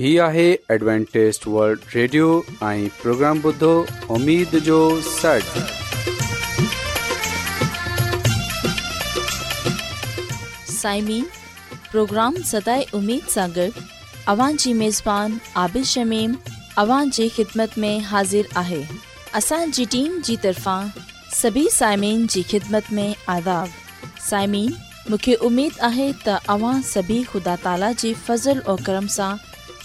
هي آهي Adventist world radio ۽ programme بدھو اميد جو سڙ سائمين پروگرام ستاي اميد ساگر اوان جي ميزبان عادل شميم اوان جي خدمت ۾ حاضر آهي اسان جي ٽيم جي طرفان سڀي سائمين جي خدمت ۾ عذاب سائمين مونکي اميد آهي ته اوان سڀي خدا تالا جي فضل ۽ کرم سان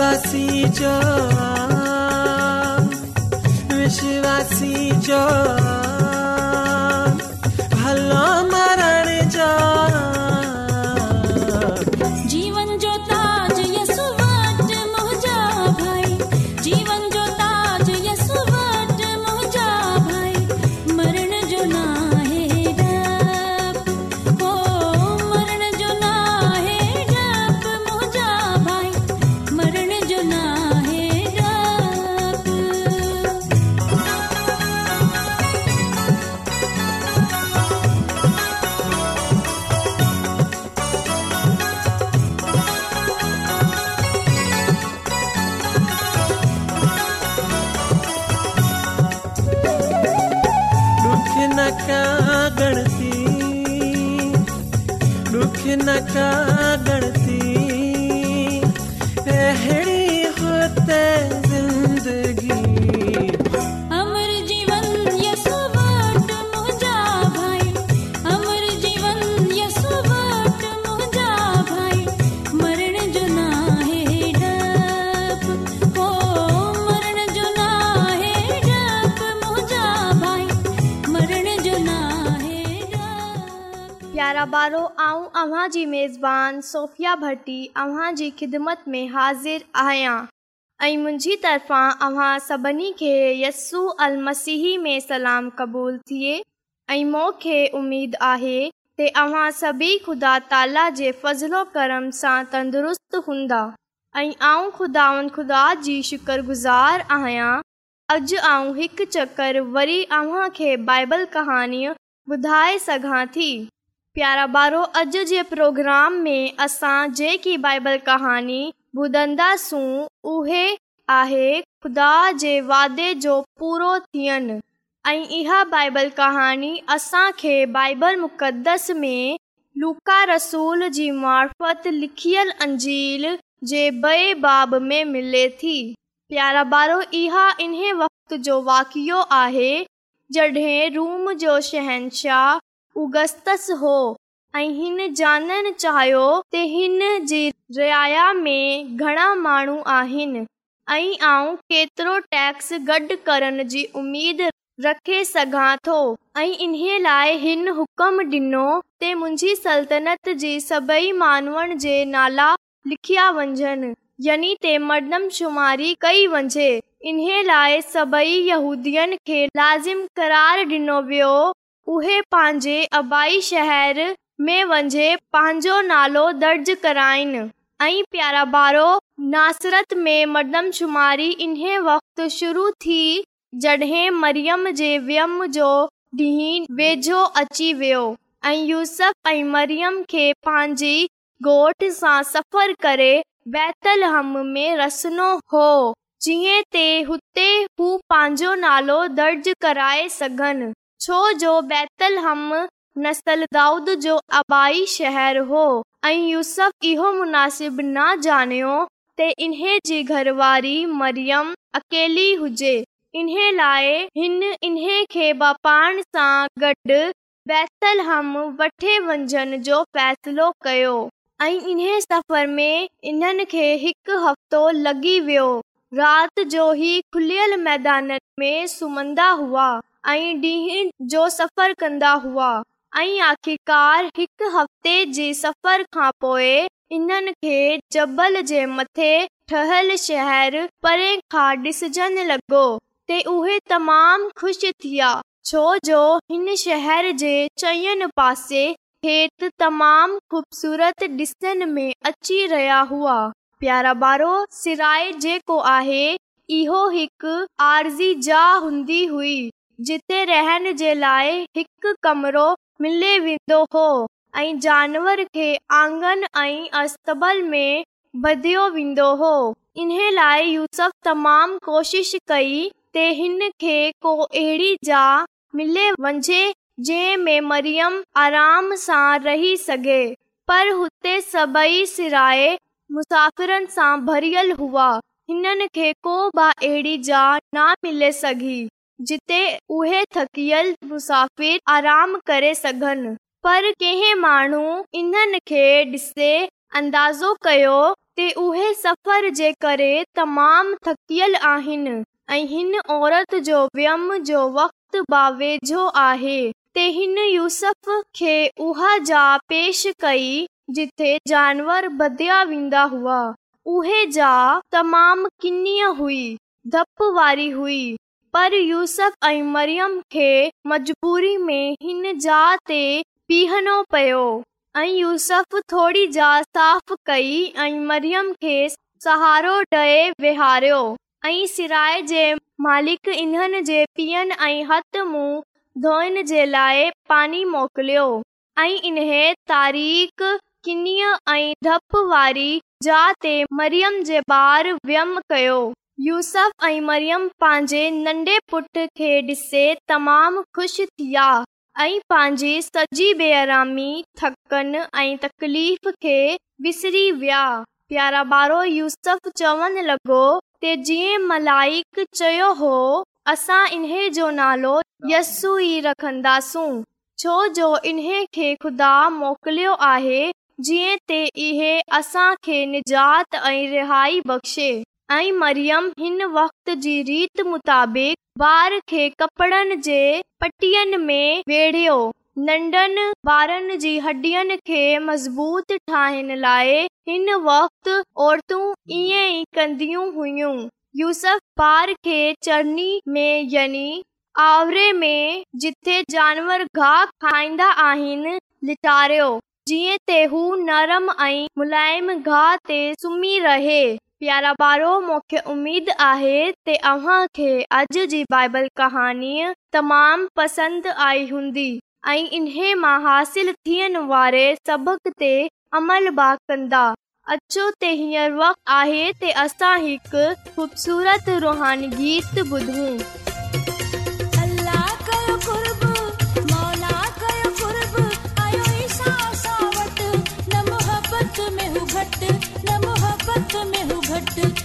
चवी च गण सी ॾुख न बारो ऐं अव्हां जी मेज़बानी सोफ़िया भट्टी अव्हां जी ख़िदमत में हाज़िर आहियां ऐं मुंहिंजी तरफ़ां अव्हां सभिनी खे यस्सु अल मसीह में सलाम क़बूलु थिए ऐं मूंखे उमेदु आहे के अवां सभी ख़ुदा ताला जे फ़ज़लो करम सां तंदुरुस्तु हूंदा ऐं ख़ुदा ख़ुदा जी शुक्रगुज़ार आहियां अॼु ऐं हिकु चकर वरी अव्हांखे बाइबल कहाणियूं ॿुधाए सघां थी प्यारा ॿारो अॼु जे प्रोग्राम में असां जेकी बाइबल कहाणी ॿुधंदासूं उहे आहे ख़ुदा जे वादे जो पूरो थियनि ऐं इहा बाइबल कहानी असांखे बाइबल मुक़ददस में लुका रसूल जी मार्फत लिखियल अंजील जे बेबाब में मिले थी प्यारा ॿारो इहा इन वक़्त जो वाक़ियो आहे जॾहिं रूम जो शहनशाह उगस्तस हो ऐं हिन जानन चाहियो त हिन जी रिया में घणा माण्हू आहिनि ऐं आऊं केतिरो टैक्स गॾु करण जी उमेद रखे सघां थो ऐं इन्हे लाइ हिन हुकम ॾिनो ते मुंहिंजी सल्तनत जी सभई मानवनि जे नाला लिखिया वञनि यनी त मर्दमशुमारी कई वञिजे इन्हे लाइ सभई यहूदियुनि खे लाज़िम क़रार ॾिनो वियो उहे पंहिंजे आबाई शहर में वञे पंहिंजो नालो दर्ज कराइनि ऐं प्यारा भारो नासिरत में मर्दमशुमारी इन वक़्ति शुरू थी जॾहिं मरियम जे व्यम जो ॾींहुं वेझो अची वियो ऐं यूस ऐं मरियम खे पंहिंजी गोठ सां सफ़रु करे बैतलहम में रसिनो हो जीअं ते हुते हू पंहिंजो नालो दर्ज कराए सघनि छो जो बैतल हम नसल दाउद जो आबाई शहरु हो ऐं यूसफ इहो मुनासिबु न ॼाणियो त इन्हे जी घरवारी मरियम अकेली हुजे इन्हे लाइ हिन इन्हे खे बपार सां गॾु बैतलहम वठे वञण जो फ़ैसिलो कयो ऐं इन्हे सफ़र में इन्हनि खे हिकु हफ़्तो लगी वियो राति जो ई खुलियल मैदान में सुम्हंदा हुआ ऐं ॾींहं जो सफ़र कंदा हुआ ऐं आख़िरकार हिकु हफ़्ते जे सफ़र खां पोइ इन्हनि खे जबल जे मथे ठहियल शहर परे खां ॾिसजनि लॻो ते उहे तमामु ख़ुशि थिया छो जो हिन शहर जे चयनि पासे हेठि तमामु ख़ूबसूरत ॾिसण में अची रहिया हुआ प्यारा पारो सिराए जेको आहे इहो हिकु आरज़ी ज हूंदी हुई जिते रहण जे लाइ हिकु कमिरो मिले वेंदो हो ऐं जानवर खे आंगन ऐं अस्तबल में ॿधियो वेंदो हो इन लाइ यूसफ तमामु कोशिश कई त हिन खे को अहिड़ी जिले वञे जंहिं में मरियम आराम सां रही सघे पर हुते सभेई सिराए मुसाफ़िरनि सां भरियल हुआ हिननि खे को बि अहिड़ी ज न मिले सघी जिते उहे थकियल मुसाफ़िर आराम करे सघनि पर कंहिं माण्हू इन्हनि खे ॾिसे अंदाज़ो कयो ते उहे सफ़र जे करे तमामु थकियल عورت جو हिन جو وقت व्यम جو वक़्तेझो आहे ते हिन यूसफ खे جا ज पेश कई جانور जानवर भधिया वेंदा اوہے جا तमाम किनी ہوئی डप वारी ہوئی पर यूसफ ऐं मरियम खे मजबूरी में हिन जा ते पिहणो पियो ऐं यूसफ थोरी जा साफ़ कई ऐं मरियम खे सहारो ॾहे विहारियो ऐं सिराए जे मालिक इन्हनि जे पीअण ऐं हथ मुंहुं धोइण जे लाइ पानी मोकिलियो ऐं इन तारीख़ किन ऐं धप वारी जा ते मरियम जे ॿार व्यम कयो यूसफ ऐं मरियम पंहिंजे नंढे पुट खे ॾिसी तमामु ख़ुशि थिया, विया ऐं पंहिंजी सॼी बेरामी थकनि ऐं तकलीफ़ खे विसरी विया प्यारा ॿारो यूसफ़ चवणु लॻो के जीअं मलाइक चयो हो असां इन्हे जो नालो यस्सू ई रखंदासूं छो जो इन्हे खे ख़ुदा मोकिलियो आहे जीअं ते इहे असांखे निजात ऐं रिहाई बख़्शे ऐं मरियम हिन वक़्त जी रीत मुताबिक़ ॿार खे कपिड़नि जे पटियुनि में नंढनि ॿारनि जी हॾियुनि खे मज़बूत ठाहिण लाइ हिन वक़्ति औरतूं ईअं ई कन्दियूं हुयूं यूसफ ॿार खे चरनी में यानी आवरे में जिथे जानवर गाह खाईंदा आहिनि लिटारियो जीअं ते हू नरम ऐं मुलायम गाह ते सुम्ही रहे प्यारा बारो मूंखे उमेदु आहे खे अज जी बाइबल कहाणीअ तमाम पसंद आई हुंदी ऐं इन्हे मां हासिलु थियण वारे सबक़ ते अमल बि कंदा अचो त हींअर वक़्तु आहे त असां हिकु ख़ूबसूरत रुहान गीत ॿुधूं साथ में हूँ घट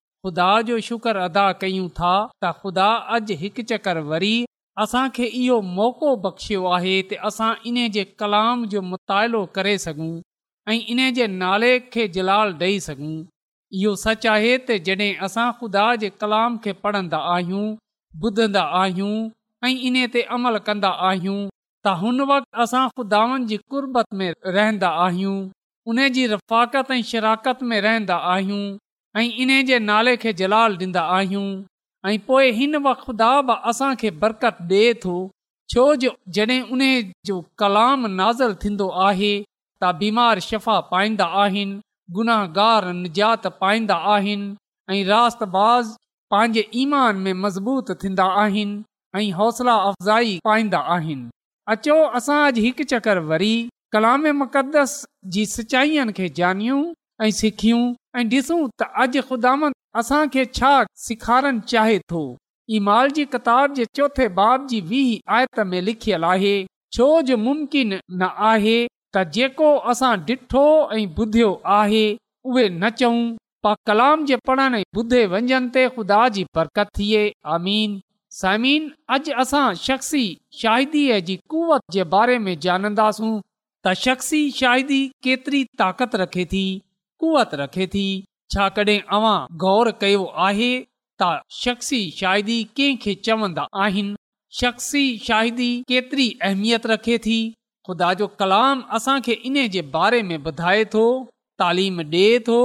ख़ुदा जो शुक्र अदा कयूं था त ख़ुदा अॼु हिकु चकर वरी असांखे इहो मौक़ो बख़्शियो आहे त असां इन जे कलाम जो मुतालो करे सघूं ऐं इन जे नाले खे जलाल ॾेई सघूं इहो सच आहे त जॾहिं असां ख़ुदा जे कलाम खे पढ़ंदा आहियूं ॿुधंदा आहियूं ऐं इन ते अमल कंदा आहियूं त हुन वक़्ति असां ख़ुदानि जी में रहंदा आहियूं उन जी रफ़ाकत ऐं में रहंदा आहियूं ऐं इन जे नाले खे जलाल ॾींदा आहियूं ऐं पोइ हिन वक़्त असांखे बरकत ॾिए थो छो जो जॾहिं उन जो कलाम नाज़ थींदो आहे त बीमार शफ़ा पाईंदा आहिनि गुनाहगार निजात पाईंदा आहिनि ऐं पंहिंजे ईमान में मज़बूत थींदा आहिनि ऐं हौसला अफ़ज़ाई पाईंदा आहिनि अचो असां अॼु हिकु चकर वरी कलाम मुक़दस जी सचाईअनि खे जानियूं ऐं सिखियूं ऐं ॾिसूं त अॼु ख़ुदा असांखे छा सेखारण चाहे थो ई माल जी किताब लिखियल आहे छो जो मुमकिन न आहे त जेको असां ॾिठो ऐं ॿुधियो आहे उहे न चऊं कलाम जे पढ़ण ॿुधे वंजन ते ख़ुदा जी बरकत थिए आमीन समीन अॼु असां शख़्सी शाहिदी जी कुवत जे बारे में ॼाणंदासूं त शख्सी शाहिदी केतिरी ताक़त रखे थी कुवत रखे थी छाकॾहिं अवां गौर कयो आहे त शख़्सी शाइदी कंहिंखे चवंदा आहिनि शख़्सी शाहिदी केतिरी अहमियत रखे थी ख़ुदा जो कलाम असांखे इन जे बारे में ॿुधाए थो तालीम ॾिए थो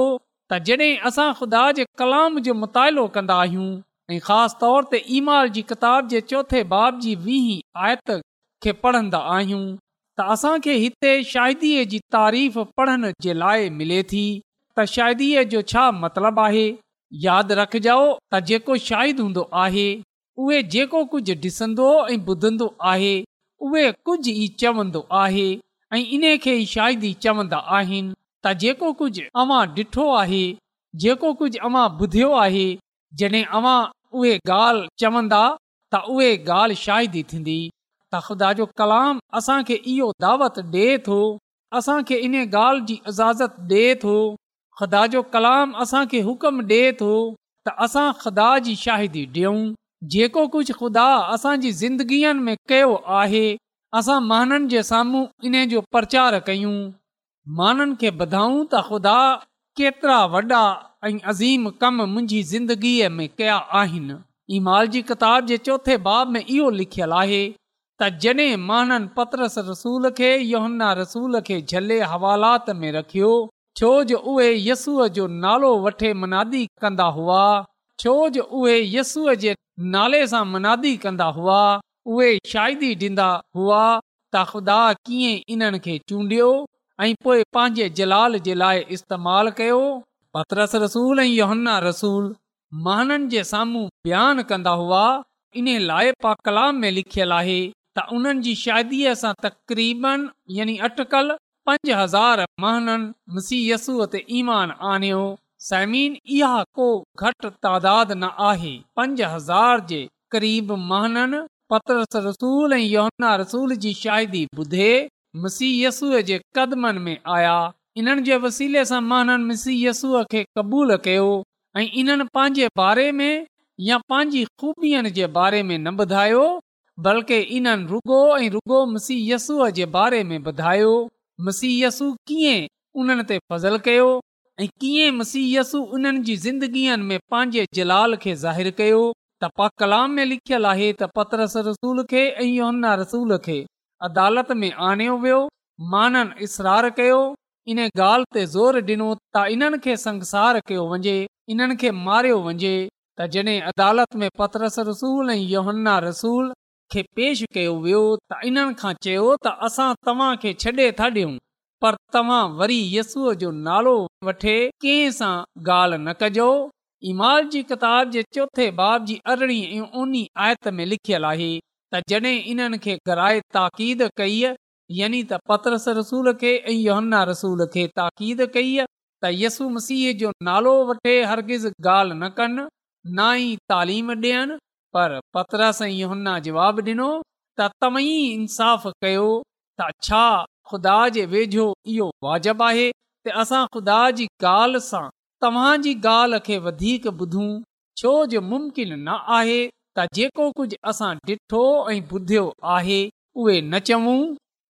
त जॾहिं असां ख़ुदा जे कलाम जो मुतालो कंदा आहियूं ऐं ख़ासि तौर ते ईमाल जी किताब जे चोथे बाब जी वीह आयत खे पढ़ंदा आहियूं त असांखे हिते शाहिदी जी तारीफ़ पढ़ण जे लाइ मिले थी त शायदि जो छा मतिलबु आहे यादि रखजो त जेको शाहिद हूंदो आहे उहे जेको कुझु ॾिसंदो ऐं ॿुधंदो आहे उहे कुझु ई चवंदो आहे ऐं इन खे ई शायदि चवंदा आहिनि त जेको कुझु अवां ॾिठो आहे जेको कुझु अवां ॿुधियो आहे जॾहिं उहे ॻाल्हि चवंदा त उहे ॻाल्हि शाहिदी थींदी त ख़ुदा जो कलाम असांखे इहो दावत ॾे थो असांखे इन ॻाल्हि जी इजाज़त ॾे थो ख़ुदा जो कलाम असांखे हुकुम ॾे थो त असां ख़ुदा जी शाहिदी ॾियूं जेको कुझु ख़ुदा असांजी ज़िंदगीअ में कयो आहे असां माननि जे साम्हूं इन जो प्रचार कयूं माननि खे ॿुधाऊं त ख़ुदा केतिरा वॾा ऐं अज़ीम कम मुंहिंजी ज़िंदगीअ में कया आहिनि इमाल जी किताब जे चोथे बाब में इहो लिखियलु आहे त जॾहिं माननि पत्रस रसूल खे योहन्ना रसूल खे झले हवालात में रखियो छो जो उहे यसूअ जो नालो वठे मनादी कंदा हुआ छो जो उहे यसूअ जे नाले सां मनादी कंदा हुआ उहे शादी ॾींदा हुआ त ख़ुदा ऐं पोइ पंहिंजे जलाल जे लाइ इस्तेमालु कयो साम्हूं बयान कंदा हुआ इन लाइ पा कलाम में लिखियलु आहे त उन्हनि जी शादीअ सां तक़रीबन पंज हज़ार इन जे वसीले सां महाननि खे कबूल कयो ऐं इन्हनि पांजे बारे में या पंहिंजी ख़ूब में न ॿुधायो बल्कि इन रुॻो ऐं रुॻो यसूअ जे बारे में ॿुधायो मसीयसु कीअं उन्हनि ते फज़ल कयो ऐं कीअं मसीयसू उन्हनि जी ज़िंदगीअ जलाल खे ज़ाहिर कयो त पा कलाम में लिखियलु आहे त पतरस खे ऐं योहन्ना रसूल खे अदालत में आणियो वियो माननि इसरार कयो इन ॻाल्हि ते ज़ोर ॾिनो त इन्हनि खे संसार कयो वञे इन्हनि खे मारियो वञे त जॾहिं अदालत में पतरस रसूल ऐं योहन्ना रसूल खे पेश कयो वियो त इन्हनि खां चयो त असां तव्हांखे छॾे था ॾियूं पर तव्हां वरी यसूअ जो नालो वठे कंहिं सां ॻाल्हि न कजो इमाल जी किताब जे चौथे बाब जी अरिड़हीं ऐं ओनी आयत में लिखियलु आहे त जॾहिं इन्हनि खे घराए ताक़ीद कई यानी त पतरस रसूल खे ऐं योहन्ना रसूल खे ताक़ीद कई त यसू मसीह जो नालो वठे हरगिज़ ॻाल्हि न कनि ना ई तालीम ॾियनि पर पतरस सही हुन जवाबु ॾिनो त तव्हीं इंसाफ़ कयो त छा ख़ुदा जे वेझो इहो वाजिबु आहे त असां ख़ुदा जी ॻाल्हि सां तव्हां जी ॻाल्हि खे ॿुधूं छो जो मुमकिन न आहे त जेको कुझु असां ॾिठो ऐं ॿुधियो आहे उहे न चवूं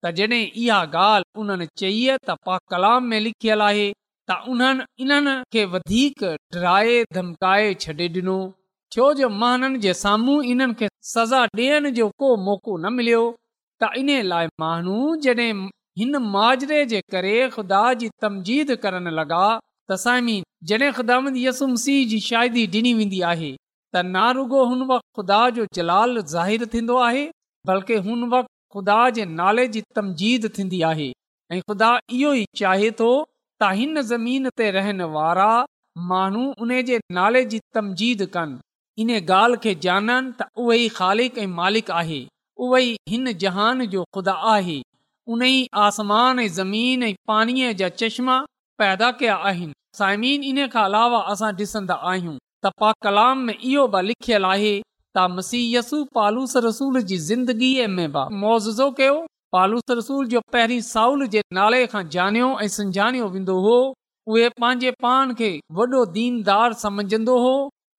जॾहिं इहा ॻाल्हि उन्हनि चई त पा कलाम में लिखियलु आहे त उन्हनि इन्हनि खे वधीक डराए धमकाए छॾे ॾिनो छो जो महननि जे साम्हूं इन्हनि खे सज़ा ॾियण जो को मौक़ो न मिलियो त इन लाइ माण्हू जॾहिं हिन माजरे जे करे ख़ुदा जी तमजीद करणु लॻा त साइमी जॾहिं ख़ुदा यसुम सीह जी शादी ॾिनी वेंदी आहे त ना रुगो हुन वक़्तु ख़ुदा जो जलाल ज़ाहिरु थींदो आहे बल्कि हुन वक़्तु ख़ुदा जे नाले जी तमजीद थींदी आहे ऐं ख़ुदा इहो ई चाहे थो त हिन ज़मीन ते रहण वारा माण्हू उन जे नाले जी तमजीद कनि इन ॻाल्हि खे जाननि त ख़ालिक ऐं मालिक आहे उहो हिन जहान जो ख़ुदा आहे उनमां चश्मा पैदा कया आहिनि अलावा असां लिखियलु आहे मोज़ो कयो पालूस रसूल जो साउल जे नाले खां जानियो ऐं सो उहे पंहिंजे पाण खे वॾो दीनदार सम्झंदो हो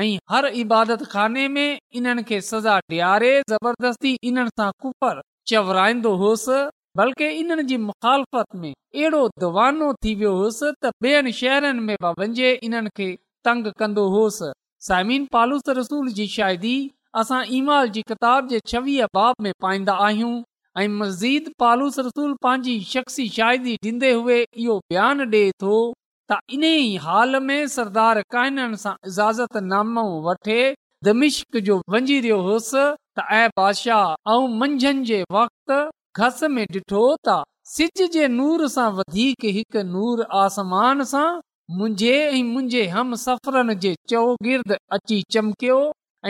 सजा ॾियारे चवराईंदो होसि बल्कि शहरनि में वञेसि सामिन पालूस रसूल जी शायदी असां ईमाल जी किताब जे छवीह बाब में पाईंदा आहियूं ऐं मज़ीद पालूस रसूल पंहिंजी शायदी शायदि हुए इहो बयान डे थो त इन ई हाल में सरदार सां इजाज़तनाम होसि तिठो तूर सां हिकु नूर आसमान सां मुंहिंजे ऐं मुंहिंजे हम सफ़र जे चौगिर्द अची चमकियो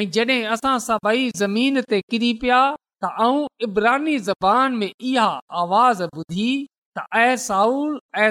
ऐं जॾहिं असां सभई ज़मीन ते किरी पिया त आऊं इब्रानी ज़बान में इहा आवाज़ ॿुधी त ऐं साउल ऐं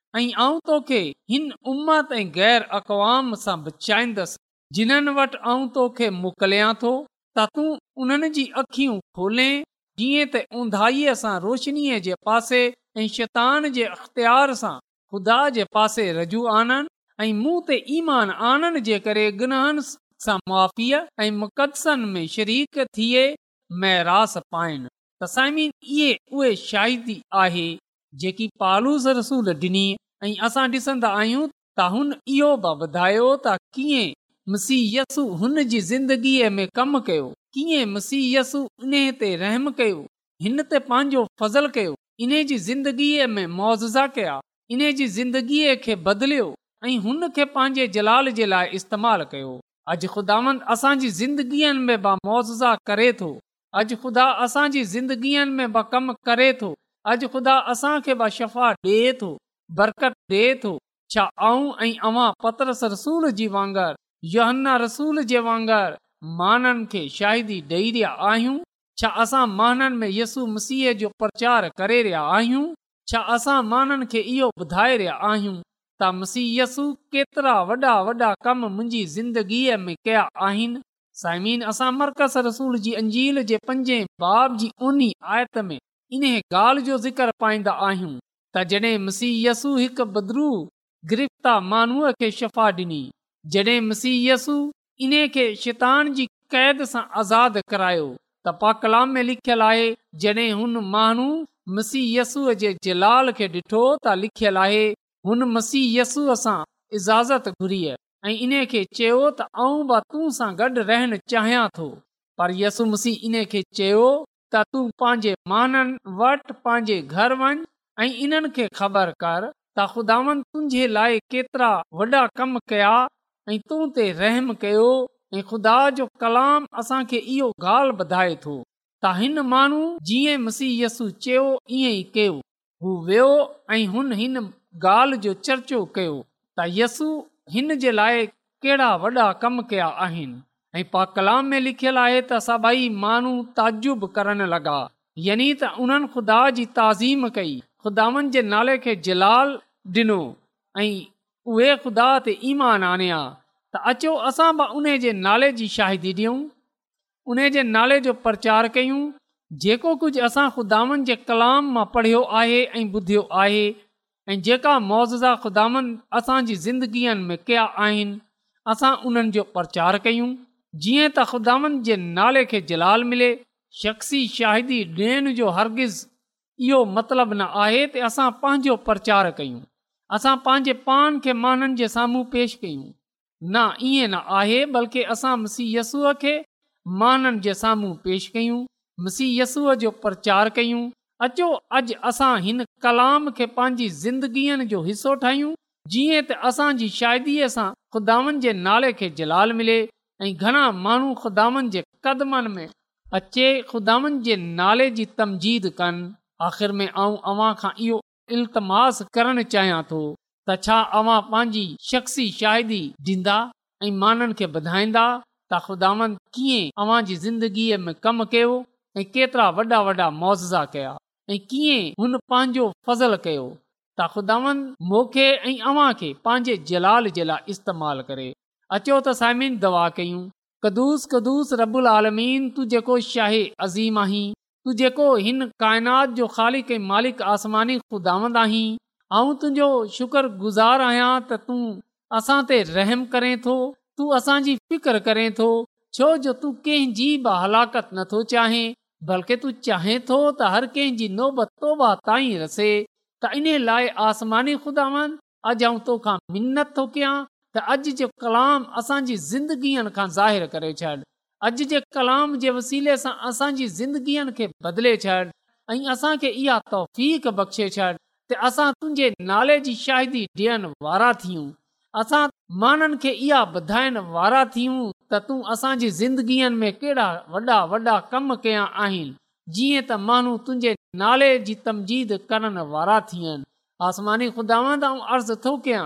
ऐं आऊं तोखे हिन उम्मत ऐं ग़ैर अक़वाम सां बचाईंदसि जिन्हनि वटि आऊं तोखे मोकिलियां थो त तूं उन्हनि जी अखियूं खोले जीअं त ऊंधाईअ सां रोशनीअ जे पासे ऐं शैतान जे अख़्तियार सां ख़ुदा जे पासे रजू आननि ऐं मूं ते ईमान आनंद जे करे गुनाहन सां मुआीअ ऐं मुक़दसनि में शरीक थिए महरास पाइन तसाइमीन इहे उहे शाइदी आहे जेकी पालूस रसूल ॾिनी ऐं असां ॾिसंदा आहियूं त हुन इहो बि ॿुधायो त कीअं मुसीयसु हुन जी ज़िंदगीअ में कमु कयो कीअं मुसीयसु इन ते रहम कयो हिन ते पंहिंजो फज़ल कयो इन जी ज़िंदगीअ में मुआवज़ा कया इन्हे ज़िंदगीअ खे बदिलियो ऐं हुन खे पंहिंजे जलाल जे लाइ इस्तेमालु कयो अॼु ख़ुदावनि असांजी ज़िंदगीअ में बि करे थो अॼु ख़ुदा असांजी ज़िंदगीअ में बि कम करे थो अज ख़ुदा असांखे शफ़ा ॾे थो बरकत ॾे थो छा आऊं ऐं अवां पतरस रसूल जी वांगुरु योहन्ना रसूल जे वांगुरु माननि खे शाहिदी ॾेई रहिया आहियूं छा असां माननि में यसु मसीह जो प्रचार करे रहिया आहियूं छा असां माननि खे इहो ॿुधाए रहिया आहियूं त मसीह यसू केतिरा वॾा वॾा कम मुंहिंजी ज़िंदगीअ में कया आहिनि साइमीन असां मरकज़ रसूल जी अंजील जे पंजे बाब जी ओनी आयत में इन ॻाल्हि जो ज़िक्र पाईंदा आहियूं त जॾहिं मसीहयसू हिकु गिरफ़्तार गिरनूअ खे शफ़ा ॾिनी मसीह यसू इन खे शितान जी कैद सां आज़ादु करायो त पा कलाम में लिखियलु आहे जॾहिं हुन माण्हू मसीह यसूअ जे जलाल खे ॾिठो त लिखियल आहे हुन मसीह यसूअ सां इजाज़त घुरी ऐं इन खे चयो त आऊं तूं सां गॾु रहणु चाहियां थो पर यसु मसीह इन खे चयो त तूं पंहिंजे माननि वटि पंहिंजे घर वञु ऐं इन्हनि खे ख़बर कर त ख़ुदानि तुंहिंजे लाइ केतिरा वॾा कम कया ऐं तूं ते रहम कयो ऐं खुदा जो कलाम असांखे इहो ॻाल्हि ॿुधाए थो त हिन माण्हू जीअं मसीह यसू चयो ईअं ई कयो हू वियो ऐं हुन हिन ॻाल्हि जो चर्चो कयो त यसु हिन जे लाइ कहिड़ा वॾा कम कया आहिनि ऐं पा कलाम में लिखियलु आहे त सभई माण्हू ताजुब करणु लॻा यानी त उन्हनि ख़ुदा जी ताज़ीम कई ख़ुदानि जे नाले खे जलाल ॾिनो ऐं उहे ख़ुदा ते ईमान आणिया त अचो असां बि उन जे नाले जी शाहिदी ॾियूं उन जे नाले जो प्रचार कयूं जेको कुझु असां ख़ुदा वन जे कलाम मां पढ़ियो आहे ऐं ॿुधियो आहे ऐं जेका मुआज़ा ख़ुदानि असांजी ज़िंदगीअ में कया आहिनि असां उन्हनि जो प्रचार कयूं जीअं त ख़ुदावनि जे नाले खे जलाल मिले शख़्सी शाहिदी ॾियण जो हरगिज़ इहो मतिलबु न आहे त असां पंहिंजो प्रचार कयूं असां पंहिंजे पान खे माननि जे साम्हूं पेश कयूं न ईअं न आहे बल्कि असां मुसीहसूअ खे माननि जे साम्हूं पेश कयूं मुसीहयसूअ जो प्रचार कयूं अचो अॼु असां हिन कलाम खे पंहिंजी ज़िंदगीअ जो हिसो ठाहियूं जीअं त असांजी शाहिदीअ सां ख़ुदावनि जे नाले खे जलाल मिले ऐं घणा माण्हू ख़ुदानि जे कदमनि में अचे ख़ुदानि जे नाले जी तमजीद कनि आख़िर में इहो इल्तमाज़ करणु चाहियां थो त छा अवां पंहिंजी शख्सी शायदि ॾींदा ऐं माननि खे ॿुधाईंदा त ख़ुदा वन कीअं अव्हां जी ज़िंदगीअ में कम कयो ऐं केतिरा वॾा वॾा मुआज़ा कया ऐं कीअं हुन पंहिंजो फज़ल कयो त ख़ुदानि मोके ऐं खे पंहिंजे जलाल जे लाइ इस्तेमाल करे अचो त साइमिन दवा कयूं कदुस कदुस रबुल आलमीन तू जेको अज़ीम आहीं तू जेको हिन काइनात जो ख़ालिक मालिक आसमानी आहीं तुंहिंजो शुक्र गुज़ार आहियां त तूं असां ते रहम करें थो तू असांजी फिकर करें थो छो जो तू कंहिंजी बि हलाकत नथो चाहें बल्कि तू चाहें थो त हर कंहिंजी नोबत लाइ आसमानी खुदा अॼु आऊं तोखां मिनत थो कयां त अॼु जे कलाम असांजी ज़िंदगीअ खां ज़ाहिरु करे छॾ अॼु जे कलाम जे वसीले सां असांजी ज़िंदगीअ खे बदले छॾ ऐं असांखे इहा तौफ़ बख़्शे छॾ त असां तुंहिंजे नाले जी शाहिदी ॾियण वारा थियूं असां माननि खे इहा ॿुधाइण वारा थियूं त तूं असांजी ज़िंदगीअ में कहिड़ा वॾा वॾा कम कया आहिनि जीअं त माण्हू तुंहिंजे नाले जी तमजीद करण वारा थियनि आसमानी ख़ुदा अर्ज़ु थो कयां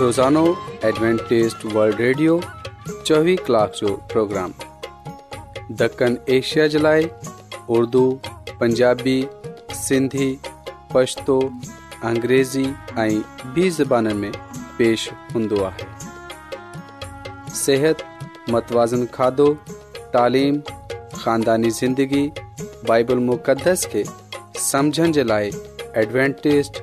روزانو एडवेंट वल्ड ریڈیو चोवीह کلاک جو پروگرام دکن ایشیا جلائے اردو پنجابی سندھی پشتو पछतो अंग्रेज़ी ऐं ॿी ज़बाननि में पेश हूंदो आहे सिहत मतवाज़न खाधो तइलीम खानदानी ज़िंदगी बाइबल मुक़दस खे समुझण जे लाइ एडवेंटेस्ट